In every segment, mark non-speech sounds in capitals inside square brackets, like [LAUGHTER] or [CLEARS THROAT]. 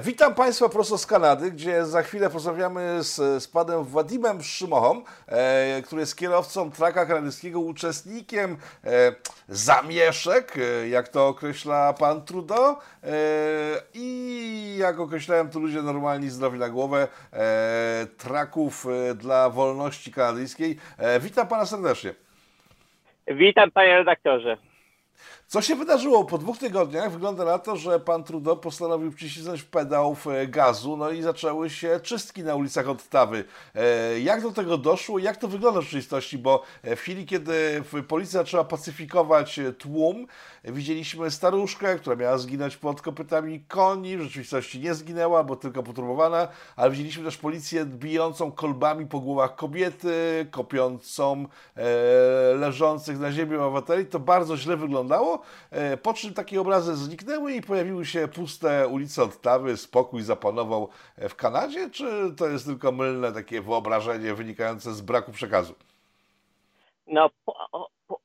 Witam Państwa prosto z Kanady, gdzie za chwilę porozmawiamy z, z panem Władimem Szymochą, e, który jest kierowcą traka kanadyjskiego, uczestnikiem e, zamieszek, e, jak to określa pan Trudeau e, i jak określają to ludzie normalni, zdrowi na głowę, e, traków e, dla wolności kanadyjskiej. Witam pana serdecznie. Witam panie redaktorze. Co się wydarzyło po dwóch tygodniach? Wygląda na to, że pan Trudeau postanowił przycisnąć pedał e, gazu, no i zaczęły się czystki na ulicach Ottawy. E, jak do tego doszło? Jak to wygląda w rzeczywistości? Bo e, w chwili, kiedy policja zaczęła pacyfikować tłum, widzieliśmy staruszkę, która miała zginąć pod kopytami koni, w rzeczywistości nie zginęła, bo tylko poturbowana, ale widzieliśmy też policję bijącą kolbami po głowach kobiety, kopiącą leżących na ziemi obywateli. To bardzo źle wyglądało. E, po czym takie obrazy zniknęły i pojawiły się puste ulice Ottawy, spokój zapanował w Kanadzie, czy to jest tylko mylne takie wyobrażenie wynikające z braku przekazu? No, po, po...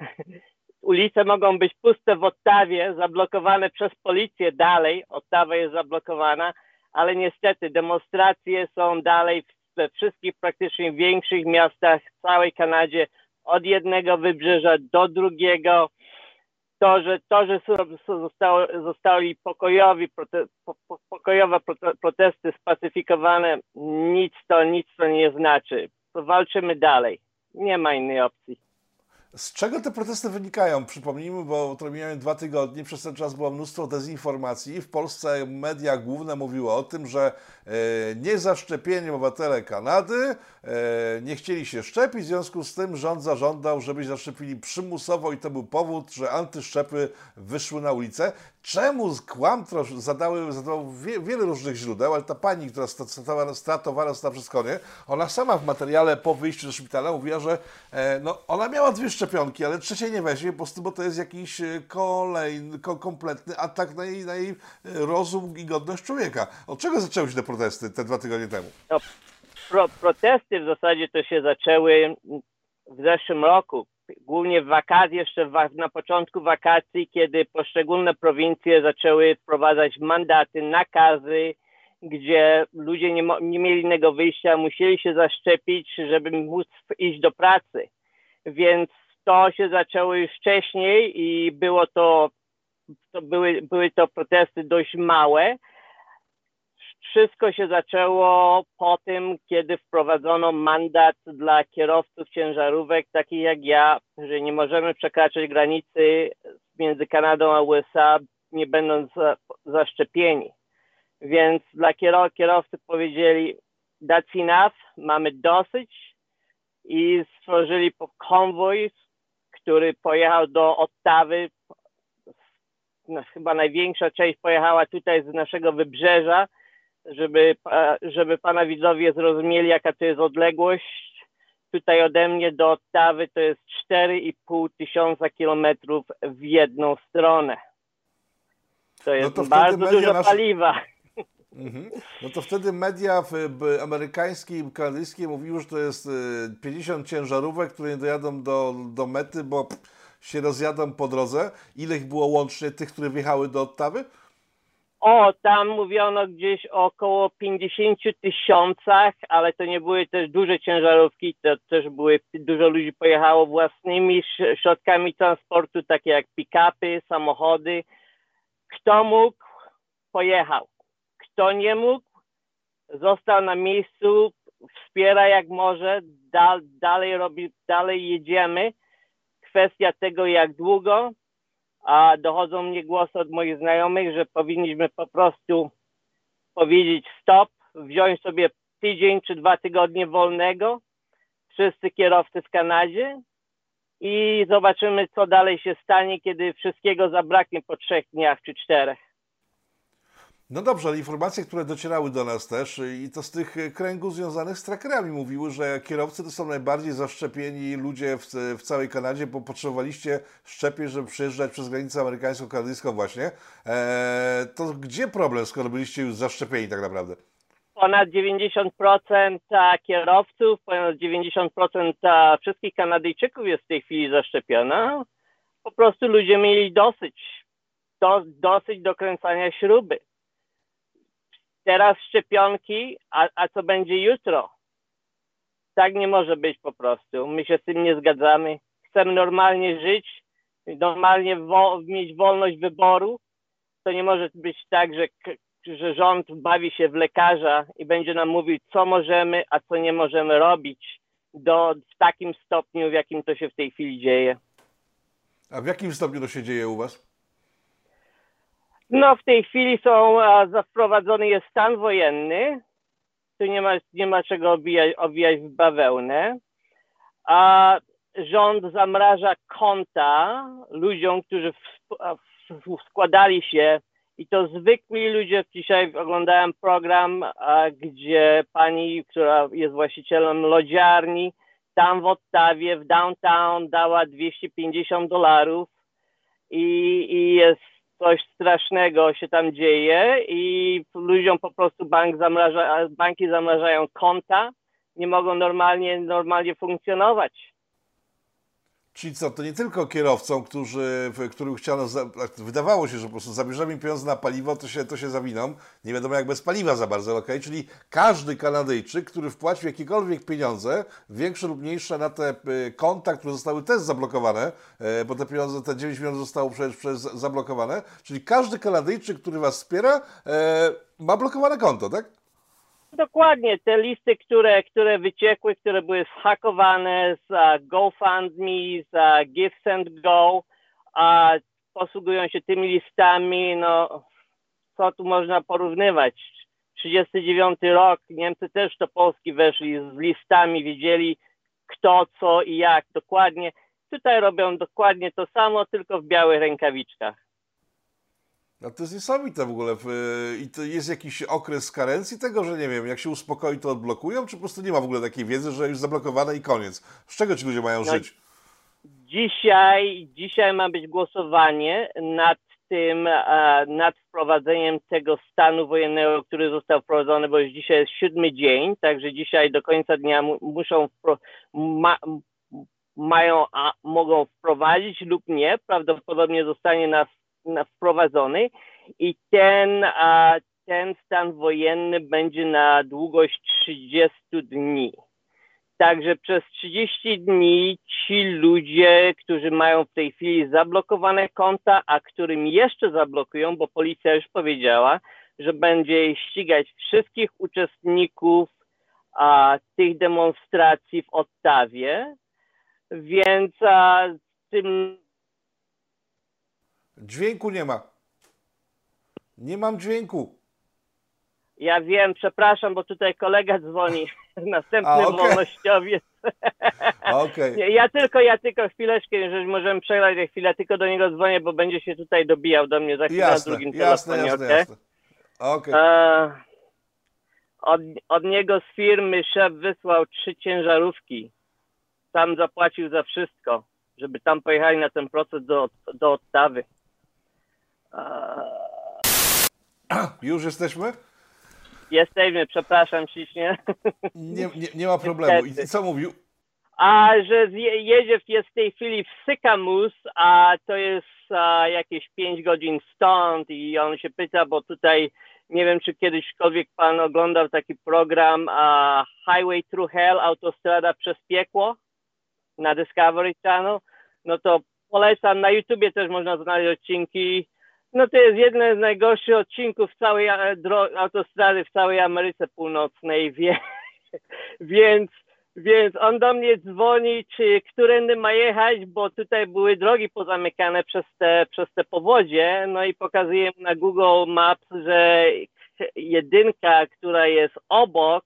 [LAUGHS] ulice mogą być puste w Ottawie, zablokowane przez policję dalej, Ottawa jest zablokowana, ale niestety demonstracje są dalej we wszystkich praktycznie większych miastach w całej Kanadzie, od jednego wybrzeża do drugiego to, że, to, że zostało, zostali pokojowi, prote, po, pokojowe protesty spacyfikowane, nic to, nic to nie znaczy. Walczymy dalej. Nie ma innej opcji. Z czego te protesty wynikają? Przypomnijmy, bo to mijają dwa tygodnie, przez ten czas było mnóstwo dezinformacji. W Polsce media główne mówiły o tym, że niezaszczepieni obywatele Kanady e, nie chcieli się szczepić, w związku z tym rząd zażądał, żeby zaszczepili przymusowo i to był powód, że antyszczepy wyszły na ulicę. Czemu kłamstwo zadały, zadało wie, wiele różnych źródeł, ale ta pani, która stratowana, stratowana została przez konie, ona sama w materiale po wyjściu ze szpitala mówiła, że e, no, ona miała dwie szczepionki, ale trzeciej nie weźmie, po prostu, bo to jest jakiś e, kolejny, kompletny atak na jej, na jej e, rozum i godność człowieka. Od czego zaczęły się te protesty te dwa tygodnie temu? No, pro, protesty w zasadzie to się zaczęły w zeszłym roku, głównie w wakacje, jeszcze na początku wakacji, kiedy poszczególne prowincje zaczęły wprowadzać mandaty, nakazy, gdzie ludzie nie, nie mieli innego wyjścia, musieli się zaszczepić, żeby móc iść do pracy. Więc to się zaczęło już wcześniej i było to, to były, były to protesty dość małe, wszystko się zaczęło po tym, kiedy wprowadzono mandat dla kierowców ciężarówek, takich jak ja, że nie możemy przekraczać granicy między Kanadą a USA, nie będąc zaszczepieni. Więc dla kierow kierowców powiedzieli, that's enough, mamy dosyć i stworzyli konwój, który pojechał do Ottawy. No, chyba największa część pojechała tutaj z naszego wybrzeża, żeby, żeby pana widzowie zrozumieli, jaka to jest odległość. Tutaj ode mnie do Ottawy to jest 4,5 tysiąca kilometrów w jedną stronę. To jest no to bardzo dużo nasze... paliwa. Mhm. No to wtedy media amerykańskie i kanadyjskie mówiły, że to jest 50 y, ciężarówek, które nie dojadą do, do mety, bo się rozjadą po drodze. Ile ich było łącznie tych, które wjechały do Ottawy? O, tam mówiono gdzieś o około 50 tysiącach, ale to nie były też duże ciężarówki, to też były, dużo ludzi pojechało własnymi środkami transportu, takie jak pick-upy, samochody. Kto mógł, pojechał. Kto nie mógł, został na miejscu, wspiera jak może, dal, dalej robi, dalej jedziemy. Kwestia tego, jak długo, a dochodzą mnie głosy od moich znajomych, że powinniśmy po prostu powiedzieć stop, wziąć sobie tydzień czy dwa tygodnie wolnego, wszyscy kierowcy w Kanadzie i zobaczymy, co dalej się stanie, kiedy wszystkiego zabraknie po trzech dniach czy czterech. No dobrze, ale informacje, które docierały do nas też i to z tych kręgów związanych z trackerami mówiły, że kierowcy to są najbardziej zaszczepieni ludzie w, w całej Kanadzie, bo potrzebowaliście szczepień, żeby przejeżdżać przez granicę amerykańsko-kanadyjską właśnie. Eee, to gdzie problem, skoro byliście już zaszczepieni tak naprawdę? Ponad 90% kierowców, ponad 90% wszystkich Kanadyjczyków jest w tej chwili zaszczepiona. Po prostu ludzie mieli dosyć, do, dosyć dokręcania śruby teraz szczepionki, a, a co będzie jutro? Tak nie może być po prostu. My się z tym nie zgadzamy. Chcemy normalnie żyć, normalnie wo mieć wolność wyboru. To nie może być tak, że, że rząd bawi się w lekarza i będzie nam mówił, co możemy, a co nie możemy robić do, w takim stopniu, w jakim to się w tej chwili dzieje. A w jakim stopniu to się dzieje u Was? No w tej chwili są, wprowadzony jest stan wojenny. Tu nie ma, nie ma czego owijać, owijać w bawełnę. A rząd zamraża konta ludziom, którzy w, w, składali się i to zwykli ludzie. Dzisiaj oglądałem program, a, gdzie pani, która jest właścicielem lodziarni, tam w Ottawie, w downtown dała 250 dolarów i, i jest coś strasznego się tam dzieje i ludziom po prostu bank zamraża, banki zamrażają konta, nie mogą normalnie, normalnie funkcjonować. Czyli co, to nie tylko kierowcom, którzy, których chciano, wydawało się, że po prostu zabierzemy pieniądze na paliwo, to się, to się zawiną. Nie wiadomo jak bez paliwa za bardzo, ok? Czyli każdy Kanadyjczyk, który wpłacił jakiekolwiek pieniądze, większe lub mniejsze na te y, konta, które zostały też zablokowane, e, bo te pieniądze, te 9 milionów zostało przecież przez zablokowane, czyli każdy Kanadyjczyk, który Was wspiera, e, ma blokowane konto, tak? Dokładnie, te listy, które, które wyciekły, które były zhakowane z uh, GoFundMe, z uh, Gifts and Go, a posługują się tymi listami, no co tu można porównywać? 39 rok, Niemcy też do Polski weszli z listami, wiedzieli kto, co i jak dokładnie. Tutaj robią dokładnie to samo, tylko w białych rękawiczkach. No to jest niesamowite w ogóle. I to jest jakiś okres karencji tego, że nie wiem, jak się uspokoi, to odblokują, czy po prostu nie ma w ogóle takiej wiedzy, że już zablokowane i koniec? Z czego ci ludzie mają no, żyć? Dzisiaj, dzisiaj ma być głosowanie nad tym, nad wprowadzeniem tego stanu wojennego, który został wprowadzony, bo już dzisiaj jest siódmy dzień, także dzisiaj do końca dnia muszą, ma, mają, a mogą wprowadzić lub nie. Prawdopodobnie zostanie na wprowadzony i ten, ten stan wojenny będzie na długość 30 dni. Także przez 30 dni ci ludzie, którzy mają w tej chwili zablokowane konta, a którym jeszcze zablokują, bo policja już powiedziała, że będzie ścigać wszystkich uczestników a, tych demonstracji w Ottawie, więc a, tym Dźwięku nie ma. Nie mam dźwięku. Ja wiem, przepraszam, bo tutaj kolega dzwoni. [LAUGHS] Następny A, okay. wolnościowiec. Okay. [LAUGHS] Ja tylko, ja tylko chwileczkę, jeżeli możemy przegrać chwilę, tylko do niego dzwonię, bo będzie się tutaj dobijał do mnie za chwilę jasne, na drugim jasne, telefonie. Jasne, okay? jasne. Okay. E, od, od niego z firmy szef wysłał trzy ciężarówki. Sam zapłacił za wszystko, żeby tam pojechali na ten proces do, do Ottawy. Już jesteśmy? Jesteśmy, przepraszam ślicznie. Nie, nie, nie ma problemu. I co mówił? A że jedzie jest w tej chwili w Sykamus, a to jest a, jakieś 5 godzin stąd i on się pyta, bo tutaj nie wiem, czy kiedyśkolwiek pan oglądał taki program a, Highway Through Hell, autostrada przez piekło na Discovery Channel, no to polecam, na YouTubie też można znaleźć odcinki no to jest jeden z najgorszych odcinków całej autostrady w całej Ameryce Północnej, [LAUGHS] wie, więc, więc on do mnie dzwoni, czy którędy ma jechać, bo tutaj były drogi pozamykane przez te, przez te powodzie, no i pokazuję na Google Maps, że jedynka, która jest obok,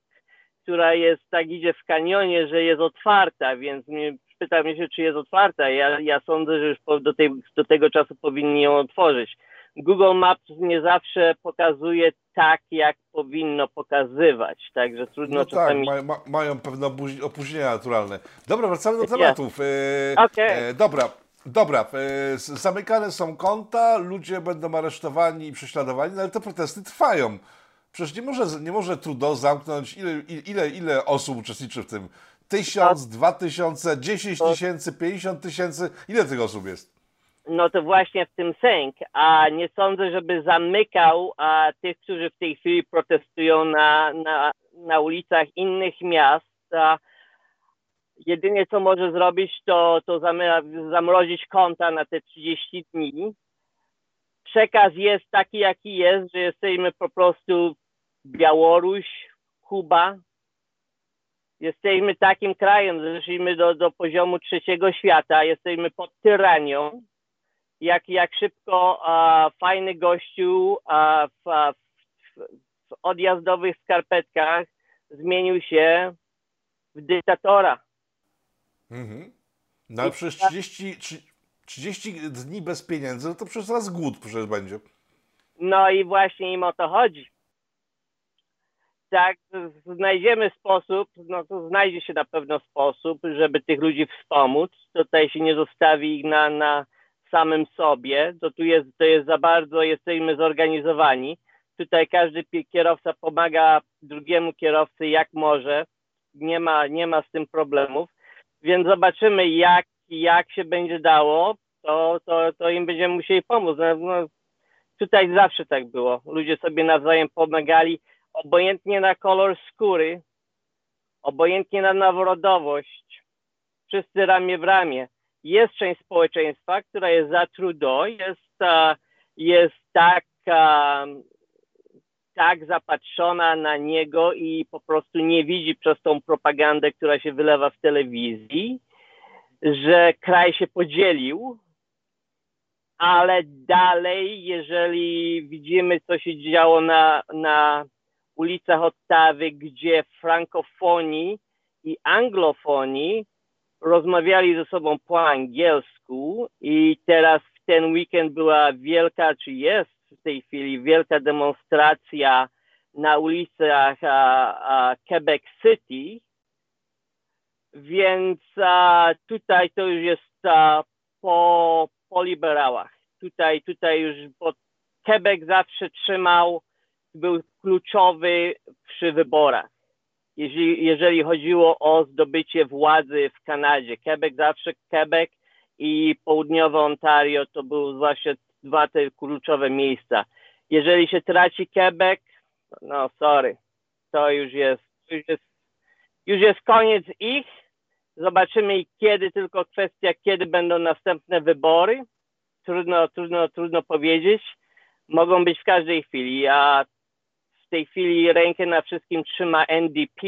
która jest, tak idzie w kanionie, że jest otwarta, więc mnie, mnie się, czy jest otwarta. Ja, ja sądzę, że już do, tej, do tego czasu powinni ją otworzyć. Google Maps nie zawsze pokazuje tak, jak powinno pokazywać, także trudno no czasami... Tak, ma, mają pewne opóźnienia naturalne. Dobra, wracamy do tematów. E, okay. e, dobra, dobra. E, zamykane są konta, ludzie będą aresztowani i prześladowani, no ale te protesty trwają. Przecież nie może, nie może Trudeau zamknąć, ile, ile, ile osób uczestniczy w tym? Tysiąc, dwa tysiące, dziesięć tysięcy, pięćdziesiąt tysięcy? Ile tych osób jest? No to właśnie w tym sęk, a nie sądzę, żeby zamykał a, tych, którzy w tej chwili protestują na, na, na ulicach innych miast. A, jedynie co może zrobić, to, to zamrozić konta na te 30 dni. Przekaz jest taki, jaki jest, że jesteśmy po prostu Białoruś, Kuba. Jesteśmy takim krajem, zeszliśmy do, do poziomu trzeciego świata, jesteśmy pod tyranią. Jak, jak szybko a, fajny gościu a, w, w, w odjazdowych skarpetkach zmienił się w dyktatora. Mhm. No ale przecież 30, 30 dni bez pieniędzy, no to przecież zaraz głód przecież będzie. No i właśnie im o to chodzi. Tak, znajdziemy sposób, no to znajdzie się na pewno sposób, żeby tych ludzi wspomóc. Tutaj się nie zostawi ich na, na samym sobie. To tu jest, to jest za bardzo, jesteśmy zorganizowani. Tutaj każdy kierowca pomaga drugiemu kierowcy jak może. Nie ma, nie ma z tym problemów więc zobaczymy, jak, jak się będzie dało, to, to, to im będziemy musieli pomóc. No, no, tutaj zawsze tak było. Ludzie sobie nawzajem pomagali, obojętnie na kolor skóry, obojętnie na narodowość, wszyscy ramię w ramię. Jest część społeczeństwa, która jest za Trudeau, jest, jest tak tak zapatrzona na niego i po prostu nie widzi przez tą propagandę, która się wylewa w telewizji, że kraj się podzielił, ale dalej, jeżeli widzimy, co się działo na, na ulicach Ottawy, gdzie frankofonii i anglofonii rozmawiali ze sobą po angielsku i teraz w ten weekend była wielka, czy jest w tej chwili wielka demonstracja na ulicach a, a Quebec City, więc a, tutaj to już jest a, po, po liberałach. Tutaj, tutaj już bo Quebec zawsze trzymał, był kluczowy przy wyborach. Jeżeli, jeżeli chodziło o zdobycie władzy w Kanadzie. Quebec zawsze Quebec i południowe Ontario to był właśnie dwa te kluczowe miejsca. Jeżeli się traci Quebec, no sorry, to już jest, już jest, już jest koniec ich. Zobaczymy kiedy, tylko kwestia, kiedy będą następne wybory. Trudno, trudno, trudno powiedzieć. Mogą być w każdej chwili. W tej chwili rękę na wszystkim trzyma NDP.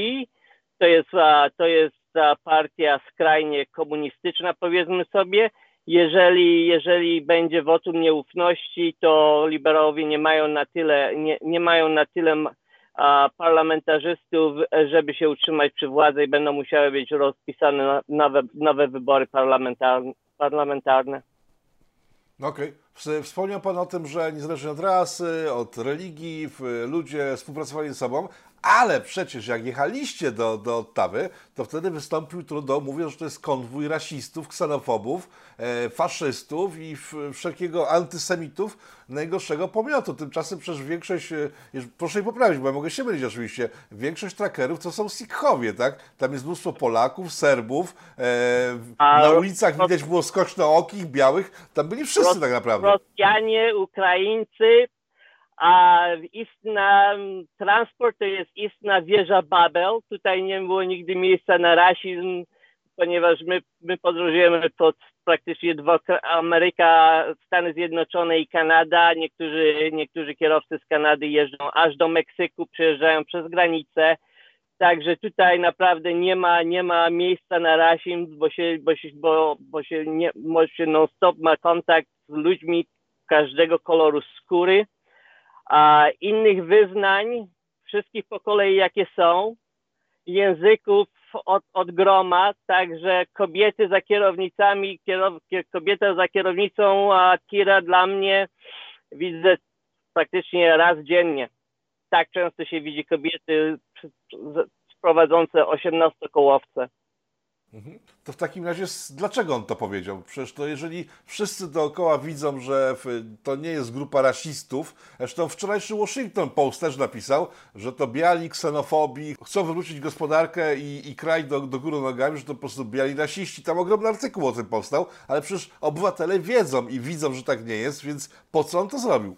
To jest, to jest partia skrajnie komunistyczna, powiedzmy sobie jeżeli, jeżeli będzie wotum nieufności, to liberałowie nie mają na tyle, nie, nie mają na tyle parlamentarzystów, żeby się utrzymać przy władzy i będą musiały być rozpisane nowe, nowe wybory parlamentarne. parlamentarne. Okej. Okay. Wspomniał Pan o tym, że niezależnie od rasy, od religii, ludzie współpracowali ze sobą, ale przecież jak jechaliście do, do Ottawy, to wtedy wystąpił Trudeau mówiąc, że to jest konwój rasistów, ksenofobów, e, faszystów i wszelkiego antysemitów najgorszego pomiotu. Tymczasem przecież większość, e, proszę mi poprawić, bo ja mogę się mylić oczywiście, większość trackerów to są Sikhowie, tak? Tam jest mnóstwo Polaków, Serbów, e, na ulicach widać było skocznookich, białych, tam byli wszyscy tak naprawdę. Rosjanie, Ukraińcy, a istna transport to jest istna wieża Babel. Tutaj nie było nigdy miejsca na rasizm, ponieważ my, my podróżujemy pod praktycznie dwa, Ameryka, Stany Zjednoczone i Kanada. Niektórzy, niektórzy kierowcy z Kanady jeżdżą aż do Meksyku, przejeżdżają przez granicę. Także tutaj naprawdę nie ma, nie ma miejsca na rasizm, bo się, bo się, bo, bo się, bo się non-stop ma kontakt z ludźmi każdego koloru skóry a innych wyznań, wszystkich po kolei jakie są, języków od, od groma, także kobiety za kierownicami, kierow, kobieta za kierownicą a tira dla mnie widzę praktycznie raz dziennie. Tak często się widzi kobiety prowadzące 18-kołowce. Mhm. To w takim razie dlaczego on to powiedział? Przecież to jeżeli wszyscy dookoła widzą, że to nie jest grupa rasistów, zresztą wczorajszy Washington Post też napisał, że to biali ksenofobii chcą wywrócić gospodarkę i, i kraj do, do góry nogami, że to po prostu biali rasiści. Tam ogromny artykuł o tym powstał, ale przecież obywatele wiedzą i widzą, że tak nie jest, więc po co on to zrobił?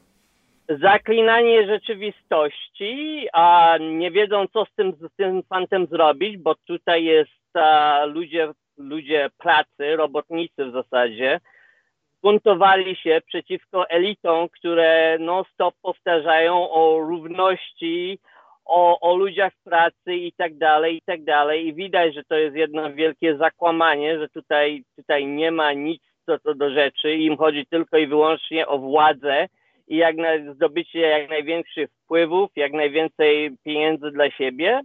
zaklinanie rzeczywistości, a nie wiedzą, co z tym, z tym fantem zrobić, bo tutaj jest a, ludzie, ludzie pracy, robotnicy w zasadzie, buntowali się przeciwko elitom, które non-stop powtarzają o równości, o, o ludziach pracy i tak dalej, i tak dalej. I widać, że to jest jedno wielkie zakłamanie, że tutaj, tutaj nie ma nic co, co do rzeczy. Im chodzi tylko i wyłącznie o władzę i jak na, zdobycie jak największych wpływów, jak najwięcej pieniędzy dla siebie.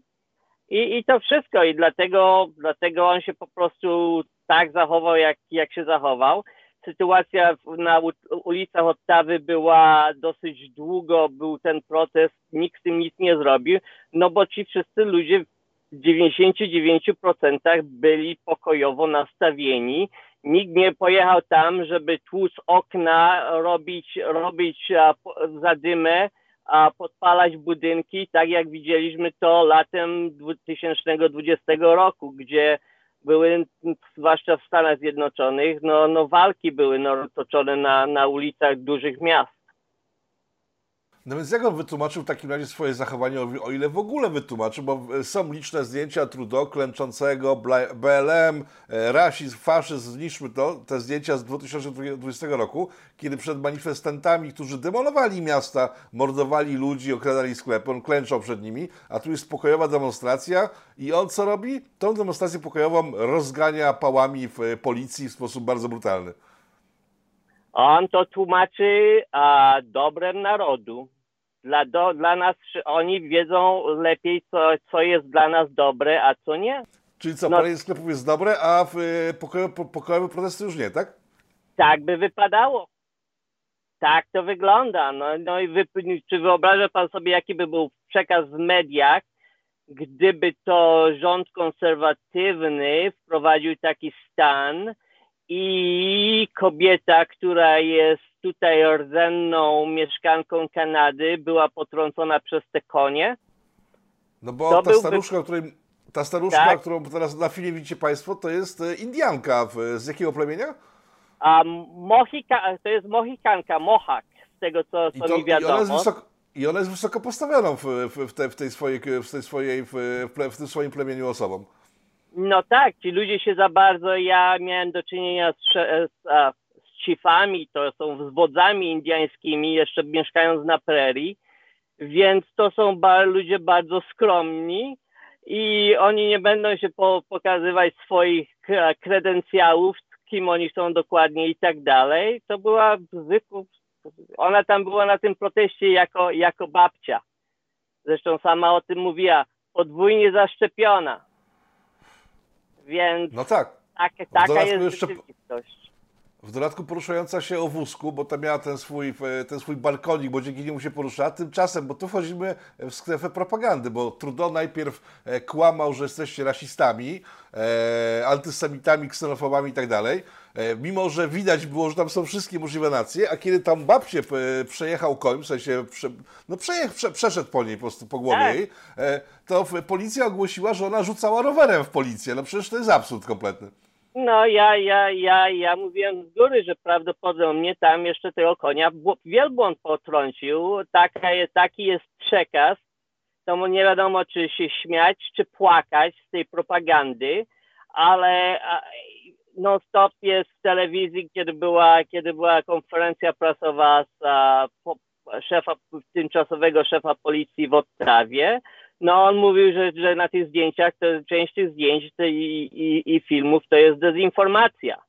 I, i to wszystko. I dlatego, dlatego on się po prostu tak zachował, jak, jak się zachował. Sytuacja na ulicach Ottawy była dosyć długo, był ten protest, nikt z tym nic nie zrobił, no bo ci wszyscy ludzie w 99% byli pokojowo nastawieni. Nikt nie pojechał tam, żeby tłuc okna, robić, robić zadymę, a podpalać budynki, tak jak widzieliśmy to latem 2020 roku, gdzie były, zwłaszcza w Stanach Zjednoczonych, no, no walki były no, toczone na, na ulicach dużych miast. No więc jak on wytłumaczył w takim razie swoje zachowanie, o ile w ogóle wytłumaczył, bo e, są liczne zdjęcia Trudeau klęczącego, BLM, e, rasizm, faszyzm, zniszczmy to, te zdjęcia z 2020 roku, kiedy przed manifestantami, którzy demolowali miasta, mordowali ludzi, okradali sklepy, on klęczał przed nimi, a tu jest pokojowa demonstracja i on co robi? Tą demonstrację pokojową rozgania pałami w e, policji w sposób bardzo brutalny. On to tłumaczy a, dobrem narodu dla, do, dla nas, oni wiedzą lepiej, co, co jest dla nas dobre, a co nie. Czyli co, no, palenie sklepów jest dobre, a w y, pokoju, po, pokojowe protesty już nie, tak? Tak by wypadało. Tak to wygląda. No, no i wy, czy wyobraża pan sobie, jaki by był przekaz w mediach, gdyby to rząd konserwatywny wprowadził taki stan i kobieta, która jest tutaj rdzenną mieszkanką Kanady była potrącona przez te konie. No bo to ta byłby... staruszka, której, ta staruszka, tak? którą teraz na filmie widzicie Państwo, to jest e, Indianka. Z jakiego plemienia? A Mohika, to jest Mohikanka, Mohak, z tego co, co to, mi wiadomo. I ona jest wysoko, i ona jest wysoko postawioną w, w, w, te, w tej swojej, w, tej swojej, w, w tym swoim plemieniu osobą. No tak, ci ludzie się za bardzo, ja miałem do czynienia z, z, chiefami, to są wodzami indiańskimi, jeszcze mieszkając na prerii, więc to są ba ludzie bardzo skromni i oni nie będą się po pokazywać swoich kredencjałów, kim oni są dokładnie i tak dalej. To była zwykła, ona tam była na tym proteście jako, jako babcia. Zresztą sama o tym mówiła, podwójnie zaszczepiona. Więc no tak. tak taka jest jeszcze... rzeczywistość. W dodatku poruszająca się o wózku, bo tam miała ten swój, e, ten swój balkonik, bo dzięki niemu się porusza. Tymczasem, bo tu wchodzimy w strefę propagandy, bo Trudeau najpierw e, kłamał, że jesteście rasistami, e, antysemitami, ksenofobami i tak dalej. E, mimo, że widać było, że tam są wszystkie możliwe nacje, a kiedy tam babcie e, przejechał koń, w sensie prze, no przejech, prze, przeszedł po niej po prostu po głowie tak. jej, e, to policja ogłosiła, że ona rzucała rowerem w policję. No przecież to jest absurd kompletny. No ja, ja, ja, ja mówiłem z góry, że prawdopodobnie tam jeszcze tego konia wielbłąd potrącił. Taka jest, taki jest przekaz. To mu nie wiadomo, czy się śmiać, czy płakać z tej propagandy, ale no stop jest w telewizji, kiedy była, kiedy była konferencja prasowa z szefa, tymczasowego szefa policji w Ottawie no on mówił, że, że na tych zdjęciach, to część tych zdjęć to i, i, i filmów to jest dezinformacja.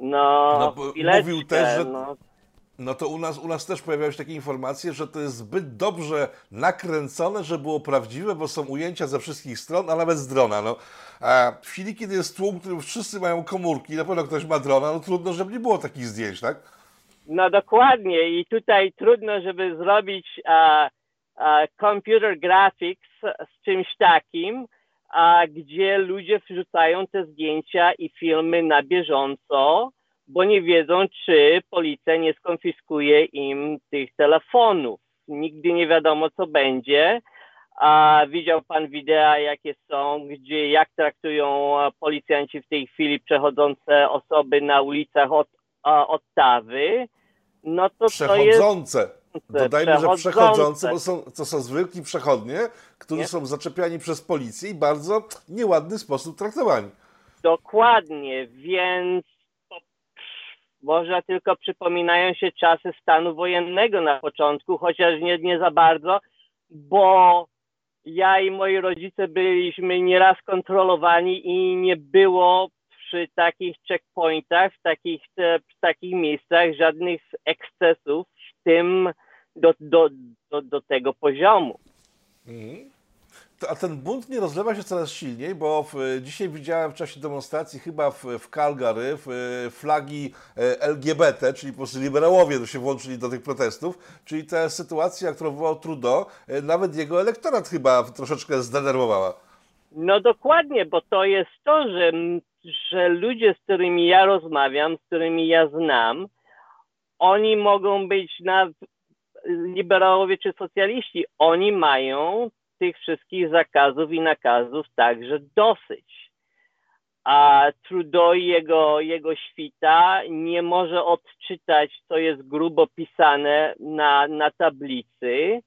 No, no mówił też, że... No. No to u nas, u nas też pojawiały się takie informacje, że to jest zbyt dobrze nakręcone, że było prawdziwe, bo są ujęcia ze wszystkich stron, a nawet z drona. No. A w chwili, kiedy jest tłum, w którym wszyscy mają komórki, na pewno ktoś ma drona, no trudno, żeby nie było takich zdjęć, tak? No dokładnie i tutaj trudno, żeby zrobić a, computer graphics z czymś takim, a gdzie ludzie wrzucają te zdjęcia i filmy na bieżąco, bo nie wiedzą, czy policja nie skonfiskuje im tych telefonów. Nigdy nie wiadomo, co będzie. A widział pan wideo, jakie są, gdzie jak traktują policjanci w tej chwili przechodzące osoby na ulicach od, Ottawy. No to przechodzące. To jest... Dodajmy, że przechodzące, bo są, to są zwykli przechodnie, którzy nie? są zaczepiani przez policję i bardzo nieładny sposób traktowani. Dokładnie, więc może tylko przypominają się czasy stanu wojennego na początku, chociaż nie, nie za bardzo, bo ja i moi rodzice byliśmy nieraz kontrolowani i nie było przy takich checkpointach, w takich, w takich miejscach żadnych ekscesów, w tym do, do, do, do tego poziomu. Mhm. A ten bunt nie rozlewa się coraz silniej, bo w, dzisiaj widziałem w czasie demonstracji chyba w, w Calgary w, flagi e, LGBT, czyli po prostu liberałowie się włączyli do tych protestów, czyli ta sytuacja, którą wywołał Trudeau, e, nawet jego elektorat chyba troszeczkę zdenerwowała. No dokładnie, bo to jest to, że, że ludzie, z którymi ja rozmawiam, z którymi ja znam, oni mogą być na liberałowie czy socjaliści, oni mają tych wszystkich zakazów i nakazów także dosyć. A Trudeau jego, jego świta nie może odczytać, co jest grubo pisane na, na tablicy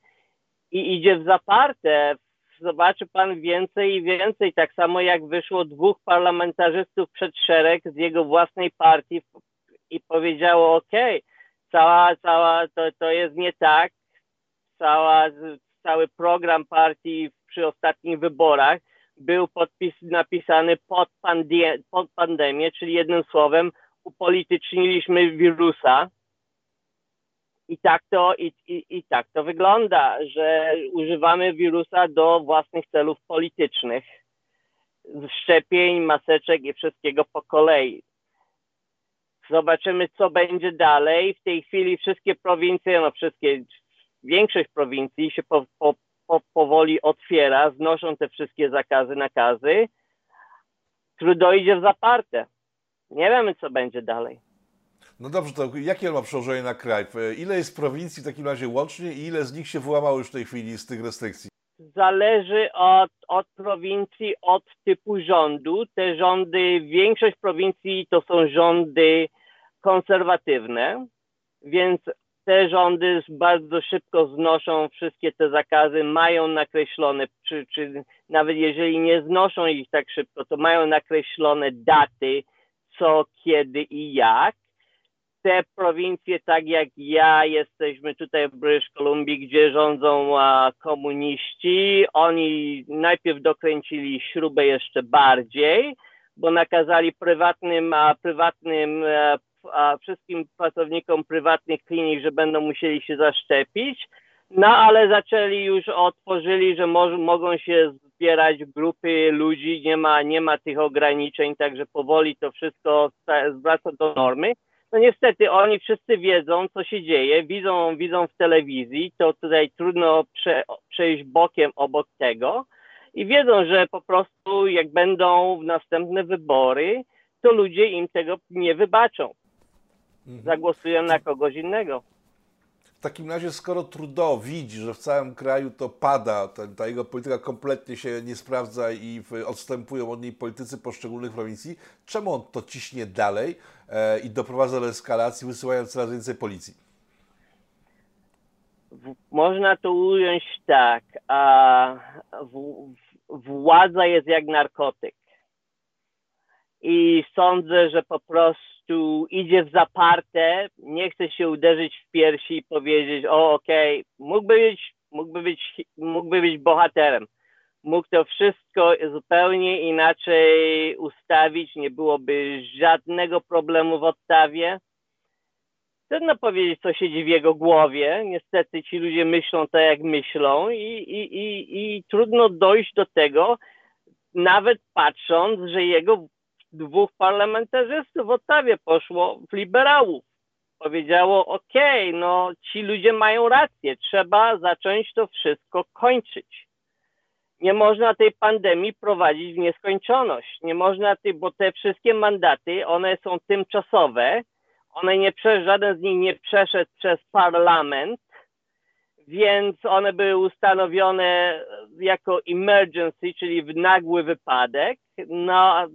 i idzie w zaparte. Zobaczy pan więcej i więcej, tak samo jak wyszło dwóch parlamentarzystów przed szereg z jego własnej partii i powiedziało, ok, cała, cała, to, to jest nie tak, cała, cały program partii przy ostatnich wyborach był podpis, napisany pod, pandie, pod pandemię, czyli jednym słowem upolityczniliśmy wirusa. I tak to, i, i, i tak to wygląda, że używamy wirusa do własnych celów politycznych. Szczepień, maseczek i wszystkiego po kolei. Zobaczymy, co będzie dalej. W tej chwili wszystkie prowincje, no wszystkie większość prowincji się po, po, po, powoli otwiera, znoszą te wszystkie zakazy, nakazy. Trudeau idzie w zaparte. Nie wiemy, co będzie dalej. No dobrze, to jakie ma przełożenie na kraj? Ile jest prowincji w takim razie łącznie i ile z nich się wyłamało już w tej chwili z tych restrykcji? Zależy od, od prowincji, od typu rządu. Te rządy, większość prowincji to są rządy konserwatywne, więc te rządy bardzo szybko znoszą wszystkie te zakazy, mają nakreślone, czy, czy nawet jeżeli nie znoszą ich tak szybko, to mają nakreślone daty, co, kiedy i jak. Te prowincje, tak jak ja, jesteśmy tutaj w British Columbia, gdzie rządzą a, komuniści. Oni najpierw dokręcili śrubę jeszcze bardziej, bo nakazali prywatnym, a, prywatnym a, a wszystkim pracownikom prywatnych klinik, że będą musieli się zaszczepić. No ale zaczęli już, otworzyli, że mo mogą się zbierać grupy ludzi, nie ma, nie ma tych ograniczeń, także powoli to wszystko zwraca do normy. No niestety oni wszyscy wiedzą, co się dzieje, widzą, widzą w telewizji, to tutaj trudno prze, przejść bokiem obok tego i wiedzą, że po prostu jak będą następne wybory, to ludzie im tego nie wybaczą mhm. zagłosują na kogoś innego. W takim razie, skoro Trudeau widzi, że w całym kraju to pada, ten, ta jego polityka kompletnie się nie sprawdza i odstępują od niej politycy poszczególnych prowincji, czemu on to ciśnie dalej e, i doprowadza do eskalacji, wysyłając coraz więcej policji? W, można to ująć tak, a w, władza jest jak narkotyk. I sądzę, że po prostu prostu idzie w zaparte, nie chce się uderzyć w piersi i powiedzieć, o okej, okay, mógłby być, mógłby być, mógłby być bohaterem. Mógł to wszystko zupełnie inaczej ustawić, nie byłoby żadnego problemu w Ottawie. Trudno powiedzieć, co siedzi w jego głowie. Niestety ci ludzie myślą tak, jak myślą i, i, i, i trudno dojść do tego, nawet patrząc, że jego dwóch parlamentarzystów w Ottawie poszło w liberałów. Powiedziało, okej, okay, no ci ludzie mają rację, trzeba zacząć to wszystko kończyć. nie można tej pandemii prowadzić w nieskończoność. Nie można, tej, bo te wszystkie mandaty, one są tymczasowe, one nie żaden z nich nie przeszedł przez parlament, więc one były ustanowione jako emergency, czyli w nagły wypadek. No,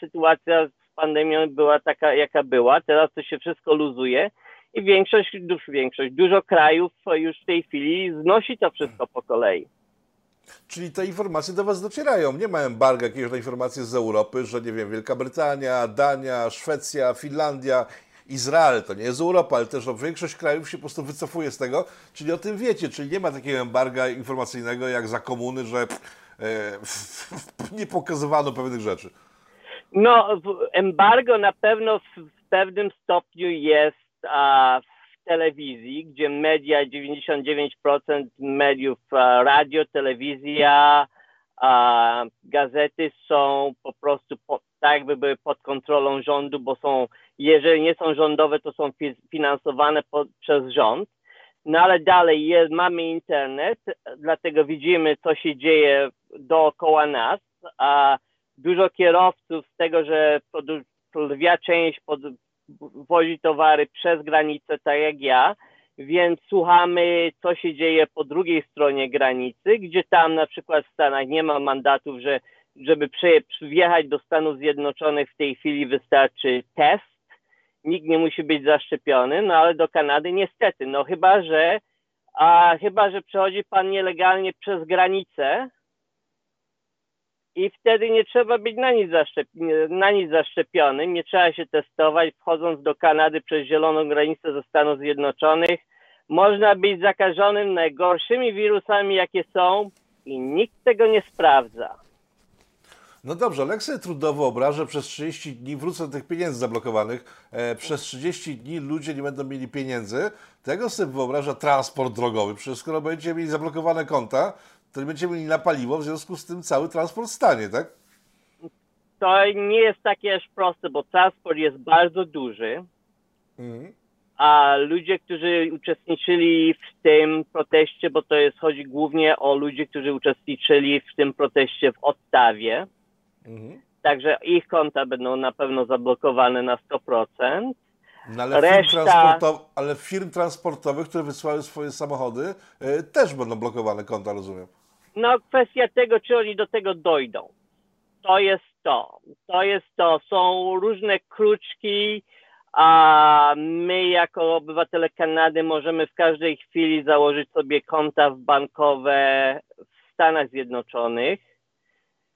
sytuacja z pandemią była taka, jaka była. Teraz to się wszystko luzuje i większość, większość, dużo krajów już w tej chwili znosi to wszystko po kolei. Czyli te informacje do Was docierają. Nie ma embarga jakiegoś na informacje z Europy, że nie wiem, Wielka Brytania, Dania, Szwecja, Finlandia, Izrael, to nie jest Europa, ale też no, większość krajów się po prostu wycofuje z tego, czyli o tym wiecie, czyli nie ma takiego embarga informacyjnego jak za komuny, że e, [LAUGHS] nie pokazywano pewnych rzeczy. No, embargo na pewno w, pewnym stopniu jest a, w telewizji, gdzie media, 99% mediów, a, radio, telewizja, a, gazety są po prostu po, tak jakby były pod kontrolą rządu, bo są, jeżeli nie są rządowe, to są finansowane po, przez rząd. No ale dalej mamy internet, dlatego widzimy, co się dzieje dookoła nas, a dużo kierowców z tego, że lwia część wozi towary przez granicę, tak jak ja, więc słuchamy, co się dzieje po drugiej stronie granicy, gdzie tam na przykład w Stanach nie ma mandatów, że żeby wjechać do Stanów Zjednoczonych w tej chwili wystarczy test, nikt nie musi być zaszczepiony, no ale do Kanady niestety, no chyba, że a chyba, że przechodzi pan nielegalnie przez granicę, i wtedy nie trzeba być na nic, na nic zaszczepionym, nie trzeba się testować. Wchodząc do Kanady przez zieloną granicę ze Stanów Zjednoczonych, można być zakażonym najgorszymi wirusami, jakie są i nikt tego nie sprawdza. No dobrze, ale jak sobie trudno wyobrażę, że przez 30 dni wrócę do tych pieniędzy zablokowanych, e, przez 30 dni ludzie nie będą mieli pieniędzy, tego sobie wyobraża transport drogowy. Przecież skoro będziecie mieli zablokowane konta, to nie będziemy mieli na paliwo, w związku z tym cały transport stanie, tak? To nie jest takie aż proste, bo transport jest bardzo duży, mhm. a ludzie, którzy uczestniczyli w tym proteście, bo to jest, chodzi głównie o ludzi, którzy uczestniczyli w tym proteście w Ottawie, mhm. także ich konta będą na pewno zablokowane na 100%. No ale, Reszta... firm ale firm transportowych, które wysłały swoje samochody, yy, też będą blokowane konta, rozumiem. No, kwestia tego, czy oni do tego dojdą. To jest to. To jest to. Są różne kruczki, a my jako obywatele Kanady możemy w każdej chwili założyć sobie konta bankowe w Stanach Zjednoczonych.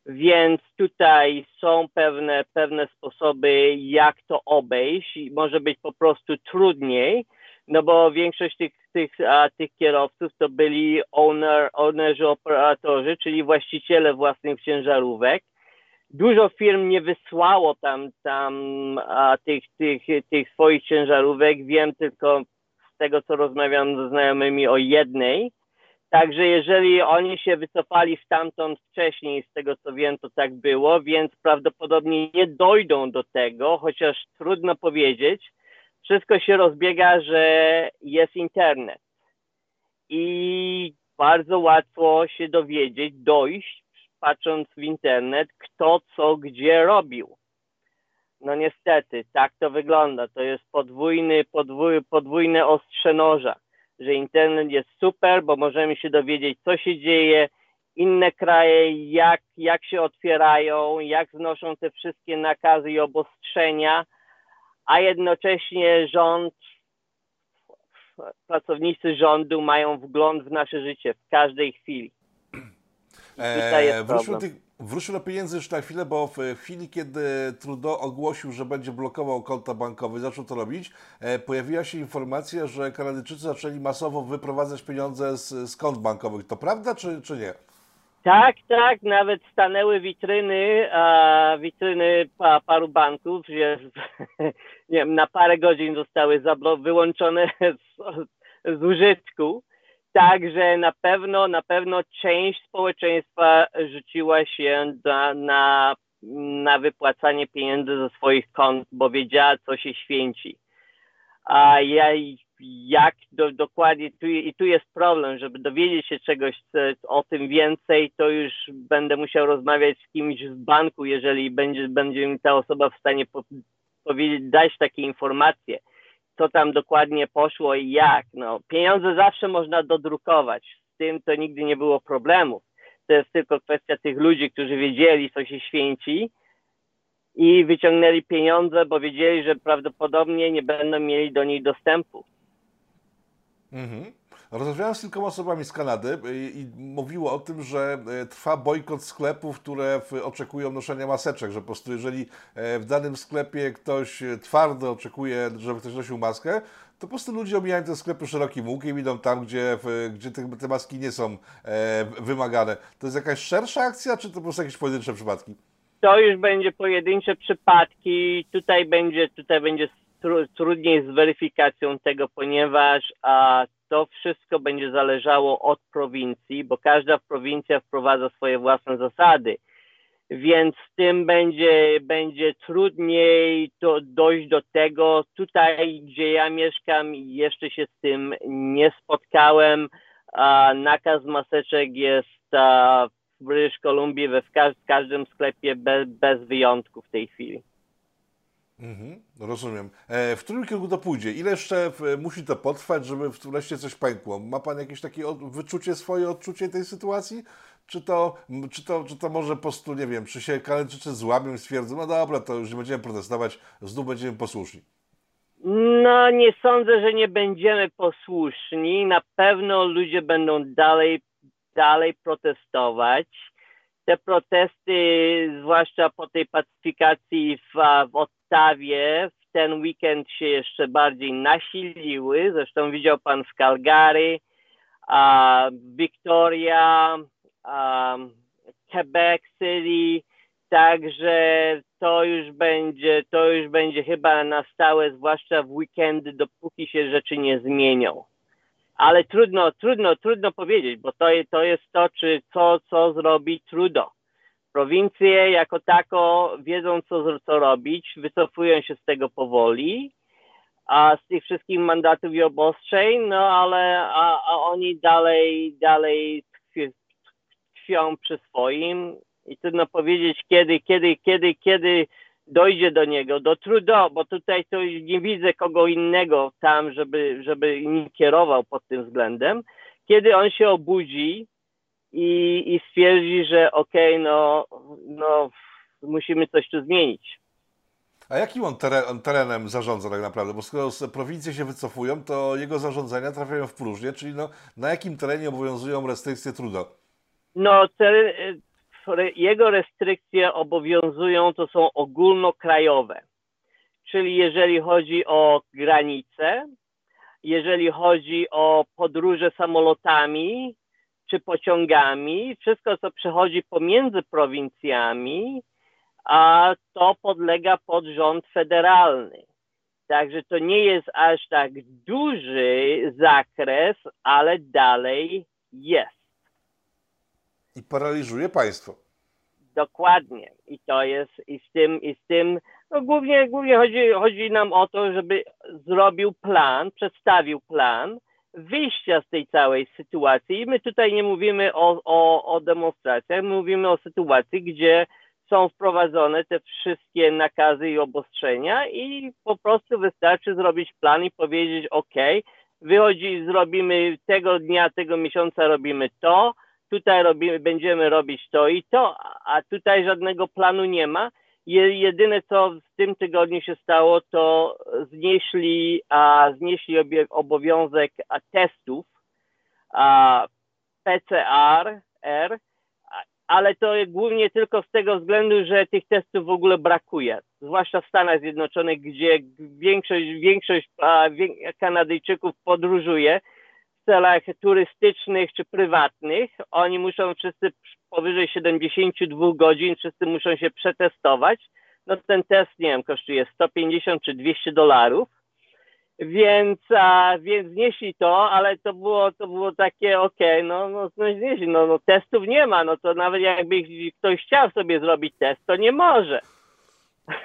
Więc tutaj są pewne, pewne sposoby, jak to obejść i może być po prostu trudniej, no bo większość tych, tych, a, tych kierowców to byli owner, ownerzy, operatorzy, czyli właściciele własnych ciężarówek. Dużo firm nie wysłało tam, tam a, tych, tych, tych swoich ciężarówek. Wiem tylko z tego, co rozmawiam ze znajomymi o jednej. Także jeżeli oni się wycofali stamtąd wcześniej, z tego co wiem, to tak było, więc prawdopodobnie nie dojdą do tego, chociaż trudno powiedzieć, wszystko się rozbiega, że jest internet i bardzo łatwo się dowiedzieć, dojść, patrząc w internet, kto co gdzie robił. No niestety, tak to wygląda. To jest podwójny, podwój, podwójne ostrze noża, że internet jest super, bo możemy się dowiedzieć, co się dzieje, inne kraje, jak, jak się otwierają, jak znoszą te wszystkie nakazy i obostrzenia, a jednocześnie rząd, pracownicy rządu mają wgląd w nasze życie w każdej chwili. Eee, wróćmy, tych, wróćmy do pieniędzy już na chwilę, bo w chwili, kiedy Trudeau ogłosił, że będzie blokował konta bankowe, zaczął to robić, e, pojawiła się informacja, że Kanadyjczycy zaczęli masowo wyprowadzać pieniądze z, z kont bankowych. To prawda, czy, czy nie? Tak, tak, nawet stanęły witryny, a, witryny pa, paru banków, że [LAUGHS] nie wiem, na parę godzin zostały wyłączone [LAUGHS] z, z użytku. Także na pewno, na pewno część społeczeństwa rzuciła się na, na, na wypłacanie pieniędzy ze swoich kont, bo wiedziała, co się święci. A ja jak do, dokładnie, tu, i tu jest problem, żeby dowiedzieć się czegoś o tym więcej, to już będę musiał rozmawiać z kimś w banku, jeżeli będzie, będzie mi ta osoba w stanie po, powiedzieć, dać takie informacje, co tam dokładnie poszło i jak. No, pieniądze zawsze można dodrukować, z tym to nigdy nie było problemu. To jest tylko kwestia tych ludzi, którzy wiedzieli, co się święci, i wyciągnęli pieniądze, bo wiedzieli, że prawdopodobnie nie będą mieli do niej dostępu. Mhm. Rozmawiałem z kilkoma osobami z Kanady i, i mówiło o tym, że e, trwa bojkot sklepów, które oczekują noszenia maseczek, że po prostu jeżeli e, w danym sklepie ktoś twardo oczekuje, żeby ktoś nosił maskę, to po prostu ludzie omijają te sklepy szerokim łukiem, idą tam, gdzie, gdzie te, te maski nie są e, wymagane. To jest jakaś szersza akcja, czy to po prostu jakieś pojedyncze przypadki? To już będzie pojedyncze przypadki. Tutaj będzie, tutaj będzie trudniej z weryfikacją tego, ponieważ a, to wszystko będzie zależało od prowincji, bo każda prowincja wprowadza swoje własne zasady. Więc tym będzie, będzie trudniej to dojść do tego. Tutaj, gdzie ja mieszkam, jeszcze się z tym nie spotkałem. A nakaz maseczek jest w British Columbia w każdym sklepie bez, bez wyjątku w tej chwili. Mhm, rozumiem. E, w którym kierunku to pójdzie? Ile jeszcze musi to potrwać, żeby wreszcie coś pękło? Ma Pan jakieś takie wyczucie, swoje odczucie tej sytuacji? Czy to, czy to, czy to może po prostu, nie wiem, czy się Kanadyjczycy złamią i stwierdzą, no dobra, to już nie będziemy protestować, znów będziemy posłuszni? No, nie sądzę, że nie będziemy posłuszni. Na pewno ludzie będą dalej, dalej protestować te protesty, zwłaszcza po tej pacyfikacji w, w Ottawie, w ten weekend się jeszcze bardziej nasiliły. Zresztą widział pan w Calgary, a Victoria, a Quebec City, także to już będzie, to już będzie chyba na stałe, zwłaszcza w weekendy, dopóki się rzeczy nie zmienią ale trudno, trudno, trudno powiedzieć, bo to, to jest to, czy co, co zrobi Trudeau. Prowincje jako tako wiedzą, co, co robić, wycofują się z tego powoli, a z tych wszystkich mandatów i obostrzeń, no ale a, a oni dalej, dalej tkwią przy swoim i trudno powiedzieć, kiedy, kiedy, kiedy, kiedy dojdzie do niego, do Trudeau, bo tutaj to nie widzę kogo innego tam, żeby, żeby nim kierował pod tym względem. Kiedy on się obudzi i, i stwierdzi, że okej, okay, no, no musimy coś tu zmienić. A jakim on, teren, on, terenem zarządza tak naprawdę? Bo skoro prowincje się wycofują, to jego zarządzania trafiają w próżnię, czyli no, na jakim terenie obowiązują restrykcje Trudeau? No, teren, jego restrykcje obowiązują, to są ogólnokrajowe. Czyli jeżeli chodzi o granice, jeżeli chodzi o podróże samolotami czy pociągami, wszystko co przechodzi pomiędzy prowincjami, a to podlega pod rząd federalny. Także to nie jest aż tak duży zakres, ale dalej jest i paraliżuje państwo. Dokładnie. I to jest, i z tym, i z tym, no głównie, głównie chodzi, chodzi nam o to, żeby zrobił plan, przedstawił plan wyjścia z tej całej sytuacji. I my tutaj nie mówimy o, o, o demonstracjach, my mówimy o sytuacji, gdzie są wprowadzone te wszystkie nakazy i obostrzenia i po prostu wystarczy zrobić plan i powiedzieć, ok, wychodzi, zrobimy tego dnia, tego miesiąca robimy to, tutaj robimy, będziemy robić to i to, a tutaj żadnego planu nie ma. Jedyne, co w tym tygodniu się stało, to znieśli, a, znieśli obowiązek a, testów a, PCR, R, ale to głównie tylko z tego względu, że tych testów w ogóle brakuje, zwłaszcza w Stanach Zjednoczonych, gdzie większość, większość Kanadyjczyków podróżuje celach turystycznych czy prywatnych, oni muszą wszyscy powyżej 72 godzin, wszyscy muszą się przetestować. No ten test, nie wiem, kosztuje 150 czy 200 dolarów. Więc, a, więc znieśli to, ale to było, to było takie, okej, okay, no, no, no znieśli, no, no testów nie ma, no to nawet jakby ktoś chciał sobie zrobić test, to nie może. [CLEARS THROAT]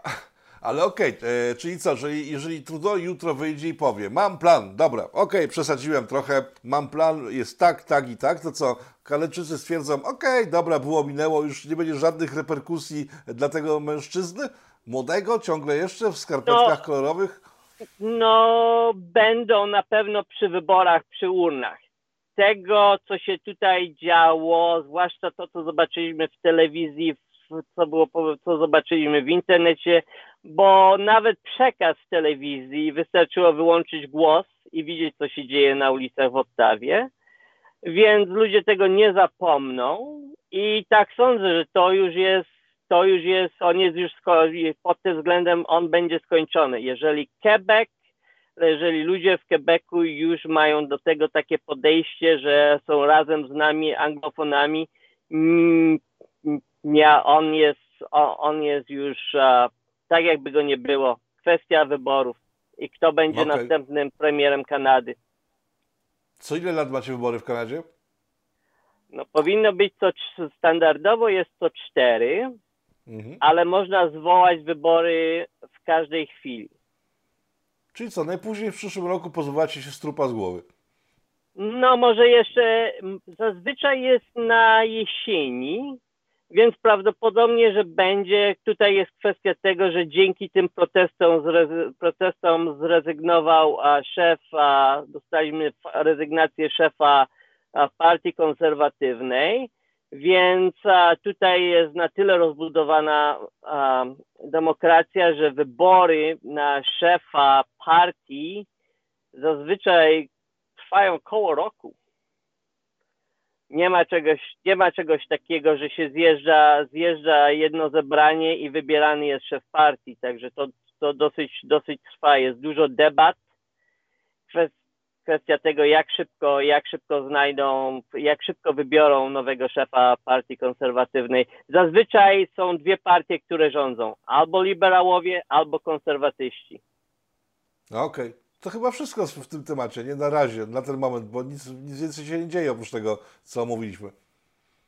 [CLEARS THROAT] Ale okej, e, czyli co, że jeżeli Trudeau jutro wyjdzie i powie, mam plan, dobra, okej, przesadziłem trochę, mam plan, jest tak, tak i tak, to co, Kaleczycy stwierdzą, okej, dobra, było, minęło, już nie będzie żadnych reperkusji dla tego mężczyzny, młodego, ciągle jeszcze w skarpetkach No. kolorowych? No, będą na pewno przy wyborach, przy urnach. Tego, co się tutaj działo, zwłaszcza to, co zobaczyliśmy w telewizji, co, było, co zobaczyliśmy w internecie, bo nawet przekaz telewizji wystarczyło wyłączyć głos i widzieć, co się dzieje na ulicach w Ottawie. Więc ludzie tego nie zapomną i tak sądzę, że to już jest, to już jest, on jest już pod tym względem on będzie skończony. Jeżeli Quebec, jeżeli ludzie w Quebecu już mają do tego takie podejście, że są razem z nami anglofonami, mm, nie, on jest, on, jest już tak jakby go nie było. Kwestia wyborów i kto będzie Okej. następnym premierem Kanady. Co ile lat macie wybory w Kanadzie? No, powinno być to standardowo jest to cztery, Mhm. ale można zwołać wybory w każdej chwili. Czyli co, najpóźniej w przyszłym roku pozbywacie się strupa z głowy. No, może jeszcze zazwyczaj jest na jesieni, więc prawdopodobnie, że będzie. Tutaj jest kwestia tego, że dzięki tym protestom, zrezy- protestom zrezygnował a, szef, a, dostaliśmy rezygnację szefa a, partii konserwatywnej, więc a, tutaj jest na tyle rozbudowana a, demokracja, że wybory na szefa partii zazwyczaj trwają koło roku. Nie ma czegoś, nie ma czegoś takiego, że się zjeżdża, zjeżdża jedno zebranie i wybierany jest szef partii, także to, to dosyć, dosyć trwa. Jest dużo debat. Kwes- Kwestia tego, jak szybko, jak szybko znajdą, jak szybko wybiorą nowego szefa partii konserwatywnej. Zazwyczaj są dwie partie, które rządzą. Albo liberałowie, albo konserwatyści. Okej. To chyba wszystko w tym temacie, nie na razie, na ten moment, bo nic, nic więcej się nie dzieje oprócz tego, co mówiliśmy.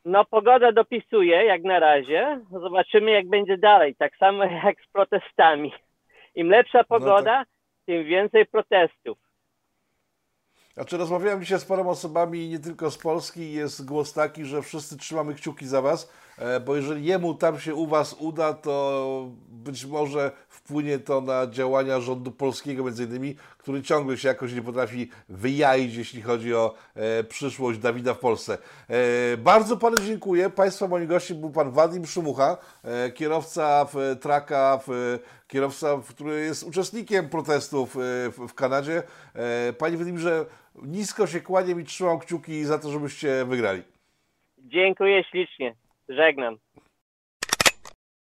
No, pogoda dopisuje jak na razie. Zobaczymy, jak będzie dalej. Tak samo jak z protestami. Im lepsza pogoda, tym więcej protestów. Znaczy rozmawiałem dzisiaj z paroma osobami nie tylko z Polski jest głos taki, że wszyscy trzymamy kciuki za Was, e, bo jeżeli jemu tam się u Was uda, to być może wpłynie to na działania rządu polskiego między innymi, który ciągle się jakoś nie potrafi wyjaić, jeśli chodzi o e, przyszłość Dawida w Polsce. E, bardzo Panu dziękuję. Państwa moim gościem był Pan Wadim Szumucha, e, kierowca w, traka, w, kierowca, który jest uczestnikiem protestów e, w, w Kanadzie. E, Panie Wadimirze, nisko się kłaniam i trzymam kciuki za to, żebyście wygrali. Dziękuję ślicznie. Żegnam.